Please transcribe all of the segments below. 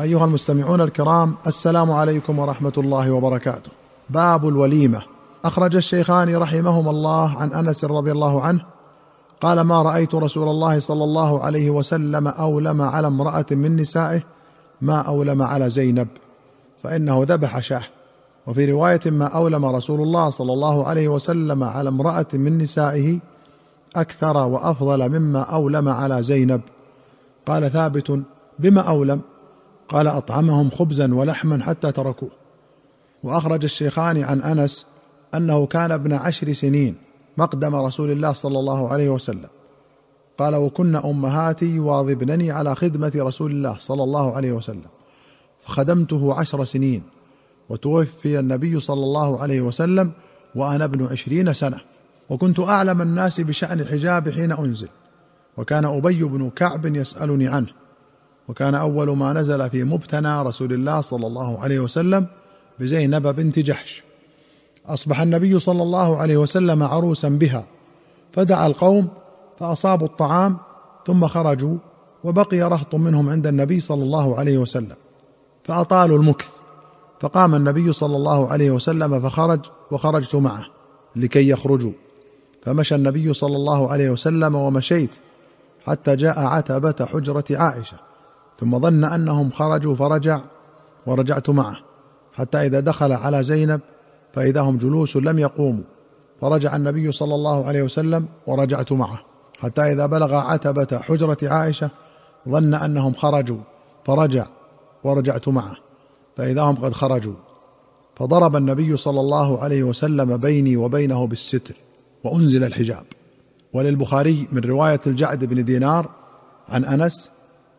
أيها المستمعون الكرام السلام عليكم ورحمة الله وبركاته. باب الوليمة. أخرج الشيخان رحمهما الله عن أنس رضي الله عنه قال ما رأيت رسول الله صلى الله عليه وسلم أولم على امرأة من نسائه ما أولم على زينب فإنه ذبح شاه. وفي رواية ما أولم رسول الله صلى الله عليه وسلم على امرأة من نسائه أكثر وأفضل مما أولم على زينب. قال ثابت بما أولم؟ قال أطعمهم خبزا ولحما حتى تركوه. وأخرج الشيخان عن أنس أنه كان ابن عشر سنين مقدم رسول الله صلى الله عليه وسلم. قال وكن أمهاتي يواظبنني على خدمة رسول الله صلى الله عليه وسلم. فخدمته عشر سنين وتوفي النبي صلى الله عليه وسلم وأنا ابن عشرين سنة. وكنت أعلم الناس بشأن الحجاب حين أنزل. وكان أبي بن كعب يسألني عنه. وكان أول ما نزل في مبتنى رسول الله صلى الله عليه وسلم بزينب بنت جحش. أصبح النبي صلى الله عليه وسلم عروسا بها. فدعا القوم فأصابوا الطعام ثم خرجوا وبقي رهط منهم عند النبي صلى الله عليه وسلم. فأطالوا المكث. فقام النبي صلى الله عليه وسلم فخرج وخرجت معه لكي يخرجوا. فمشى النبي صلى الله عليه وسلم ومشيت حتى جاء عتبة حجرة عائشة. ثم ظن أنهم خرجوا فرجع ورجعت معه. حتى إذا دخل على زينب فإذا هم جلوس لم يقوموا. فرجع النبي صلى الله عليه وسلم ورجعت معه. حتى إذا بلغ عتبة حجرة عائشة ظن أنهم خرجوا. فرجع ورجعت معه. فإذا هم قد خرجوا. فضرب النبي صلى الله عليه وسلم بيني وبينه بالستر وأنزل الحجاب. وللبخاري من رواية الجعد بن دينار عن أنس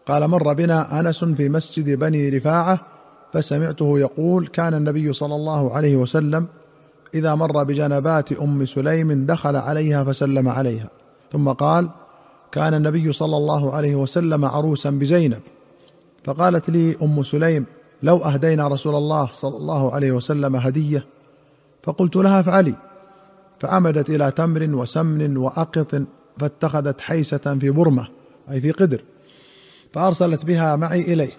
قال مر بنا أنس في مسجد بني رفاعة فسمعته يقول كان النبي صلى الله عليه وسلم إذا مر بجنبات أم سليم دخل عليها فسلم عليها. ثم قال كان النبي صلى الله عليه وسلم عروسا بزينب. فقالت لي أم سليم لو أهدينا رسول الله صلى الله عليه وسلم هدية. فقلت لها افعلي. فعمدت إلى تمر وسمن وأقط فاتخذت حيسة في برمة أي في قدر. فأرسلت بها معي اليه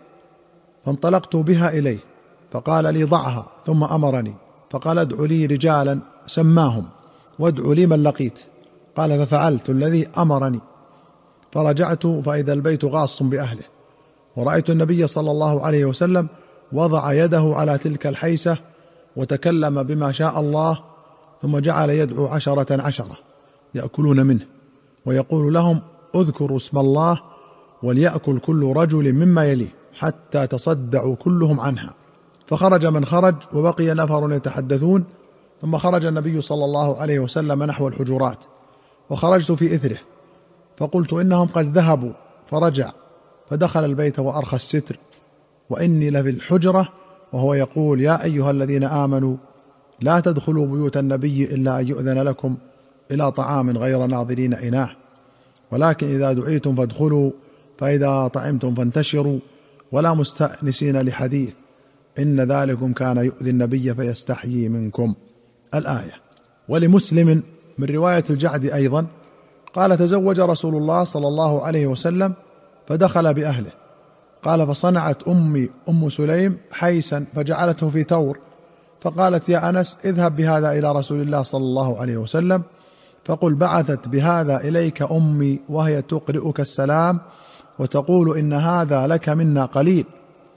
فانطلقت بها اليه فقال لي ضعها ثم أمرني فقال ادع لي رجالا سماهم وادع لي من لقيت قال ففعلت الذي أمرني فرجعت فإذا البيت غاص بأهله ورأيت النبي صلى الله عليه وسلم وضع يده على تلك الحيسة وتكلم بما شاء الله ثم جعل يدعو عشرة عشرة يأكلون منه ويقول لهم اذكروا اسم الله وليأكل كل رجل مما يليه حتى تصدعوا كلهم عنها. فخرج من خرج وبقي نفر يتحدثون ثم خرج النبي صلى الله عليه وسلم نحو الحجرات وخرجت في إثره. فقلت إنهم قد ذهبوا فرجع فدخل البيت وأرخى الستر. وإني لفي الحجرة وهو يقول يا أيها الذين آمنوا لا تدخلوا بيوت النبي إلا أن يؤذن لكم إلى طعام غير ناظرين إناه. ولكن إذا دعيتم فادخلوا فإذا طعمتم فانتشروا ولا مستأنسين لحديث. إن ذلكم كان يؤذي النبي فيستحيي منكم. الآية ولمسلم من رواية الجعد أيضا قال تزوج رسول الله صلى الله عليه وسلم فدخل بأهله. قال فصنعت أمي أم سليم حيسا فجعلته في تور. فقالت يا أنس اذهب بهذا إلى رسول الله صلى الله عليه وسلم. فقل بعثت بهذا إليك أمي وهي تقرئك السلام وتقول إن هذا لك منا قليل.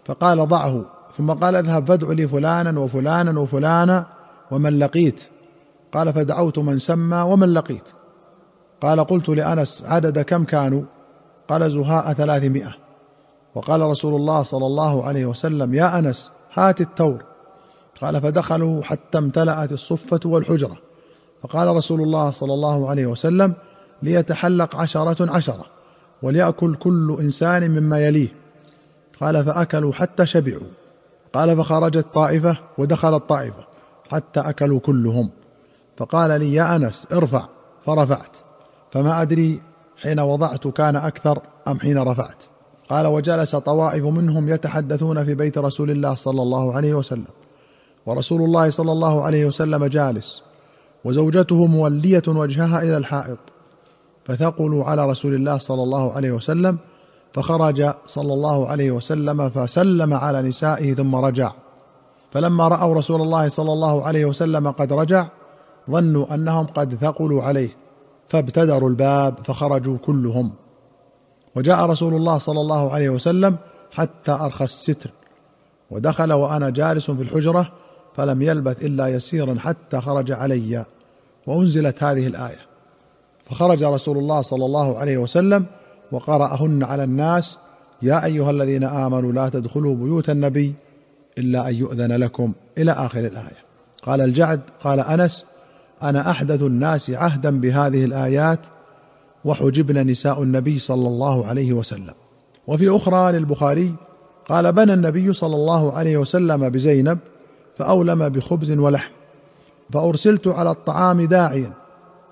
فقال ضعه. ثم قال اذهب فادع لي فلانا وفلانا وفلانا ومن لقيت. قال فدعوت من سمى ومن لقيت. قال قلت لأنس عدد كم كانوا؟ قال زهاء ثلاثمائة. وقال رسول الله صلى الله عليه وسلم يا أنس هات التور. قال فدخلوا حتى امتلأت الصفة والحجرة. فقال رسول الله صلى الله عليه وسلم ليتحلق عشرة عشرة. وليأكل كل إنسان مما يليه. قال فأكلوا حتى شبعوا. قال فخرجت طائفة ودخلت طائفة حتى أكلوا كلهم. فقال لي يا أنس ارفع فرفعت. فما أدري حين وضعت كان أكثر أم حين رفعت. قال وجلس طوائف منهم يتحدثون في بيت رسول الله صلى الله عليه وسلم. ورسول الله صلى الله عليه وسلم جالس. وزوجته مولية وجهها إلى الحائط. فثقلوا على رسول الله صلى الله عليه وسلم فخرج صلى الله عليه وسلم فسلم على نسائه ثم رجع. فلما رأوا رسول الله صلى الله عليه وسلم قد رجع ظنوا أنهم قد ثقلوا عليه فابتدروا الباب فخرجوا كلهم. وجاء رسول الله صلى الله عليه وسلم حتى أرخى الستر. ودخل وأنا جالس في الحجرة فلم يلبث إلا يسيرا حتى خرج علي. وأنزلت هذه الآية. فخرج رسول الله صلى الله عليه وسلم وقرأهن على الناس يا أيها الذين آمنوا لا تدخلوا بيوت النبي إلا أن يؤذن لكم. إلى آخر الآية. قال الجعد قال أنس أنا أحدث الناس عهدا بهذه الآيات وحجبن نساء النبي صلى الله عليه وسلم. وفي أخرى للبخاري قال بنى النبي صلى الله عليه وسلم بزينب فأولم بخبز ولحم فأرسلت على الطعام داعيا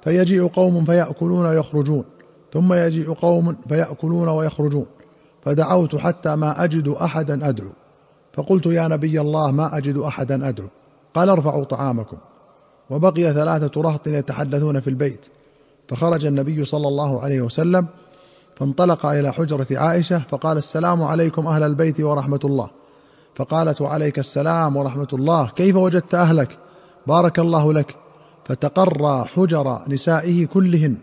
فيجيء قوم فيأكلون ويخرجون ثم يجيء قوم فيأكلون ويخرجون. فدعوت حتى ما أجد أحدا أدعو. فقلت يا نبي الله ما أجد أحدا أدعو. قال ارفعوا طعامكم. وبقي ثلاثة رهط يتحدثون في البيت. فخرج النبي صلى الله عليه وسلم فانطلق إلى حجرة عائشة فقال السلام عليكم أهل البيت ورحمة الله. فقالت وعليك السلام ورحمة الله. كيف وجدت أهلك؟ بارك الله لك. فتقرى حجر نسائه كلهن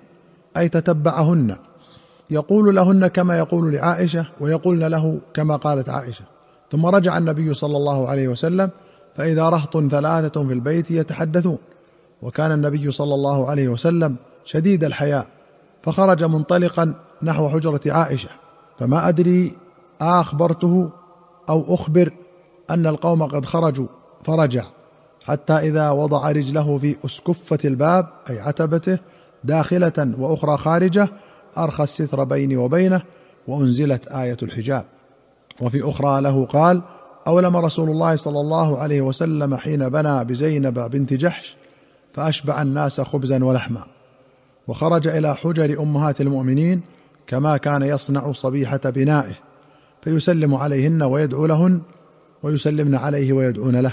أي تتبعهن. يقول لهن كما يقول لعائشة ويقولن له كما قالت عائشة. ثم رجع النبي صلى الله عليه وسلم فإذا رهط ثلاثة في البيت يتحدثون. وكان النبي صلى الله عليه وسلم شديد الحياء فخرج منطلقا نحو حجرة عائشة. فما أدري آخبرته أو أخبر أن القوم قد خرجوا فرجع. حتى إذا وضع رجله في أسكفة الباب أي عتبته داخلة وأخرى خارجة أرخى الستر بيني وبينه وأنزلت آية الحجاب. وفي أخرى له قال أولم رسول الله صلى الله عليه وسلم حين بنى بزينب بنت جحش فأشبع الناس خبزا ولحما. وخرج إلى حجر أمهات المؤمنين كما كان يصنع صبيحة بنائه فيسلم عليهن ويدعو لهن ويسلمن عليه ويدعون له.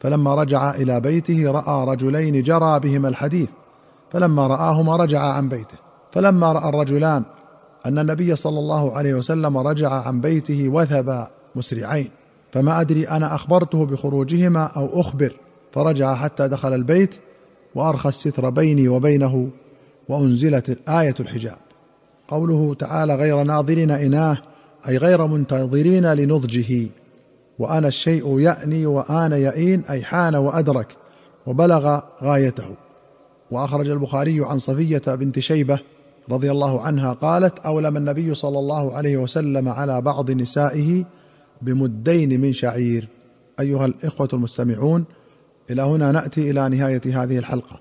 فلما رجع إلى بيته رأى رجلين جرى بهما الحديث فلما رآهما رجع عن بيته فلما رأى الرجلان أن النبي صلى الله عليه وسلم رجع عن بيته وثبا مسرعين فما أدري أنا أخبرته بخروجهما أو أخبر فرجع حتى دخل البيت وأرخى الستر بيني وبينه وأنزلت الآية الحجاب. قوله تعالى غير ناظرين إناه أي غير منتظرين لنضجه. وأنا الشيء يأني وآن يئين أي حان وأدرك وبلغ غايته. وأخرج البخاري عن صفية بنت شيبة رضي الله عنها قالت أولم النبي صلى الله عليه وسلم على بعض نسائه بمدين من شعير. أيها الإخوة المستمعون إلى هنا نأتي إلى نهاية هذه الحلقة.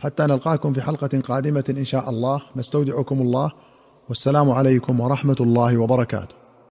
حتى نلقاكم في حلقة قادمة إن شاء الله. نستودعكم الله. والسلام عليكم ورحمة الله وبركاته.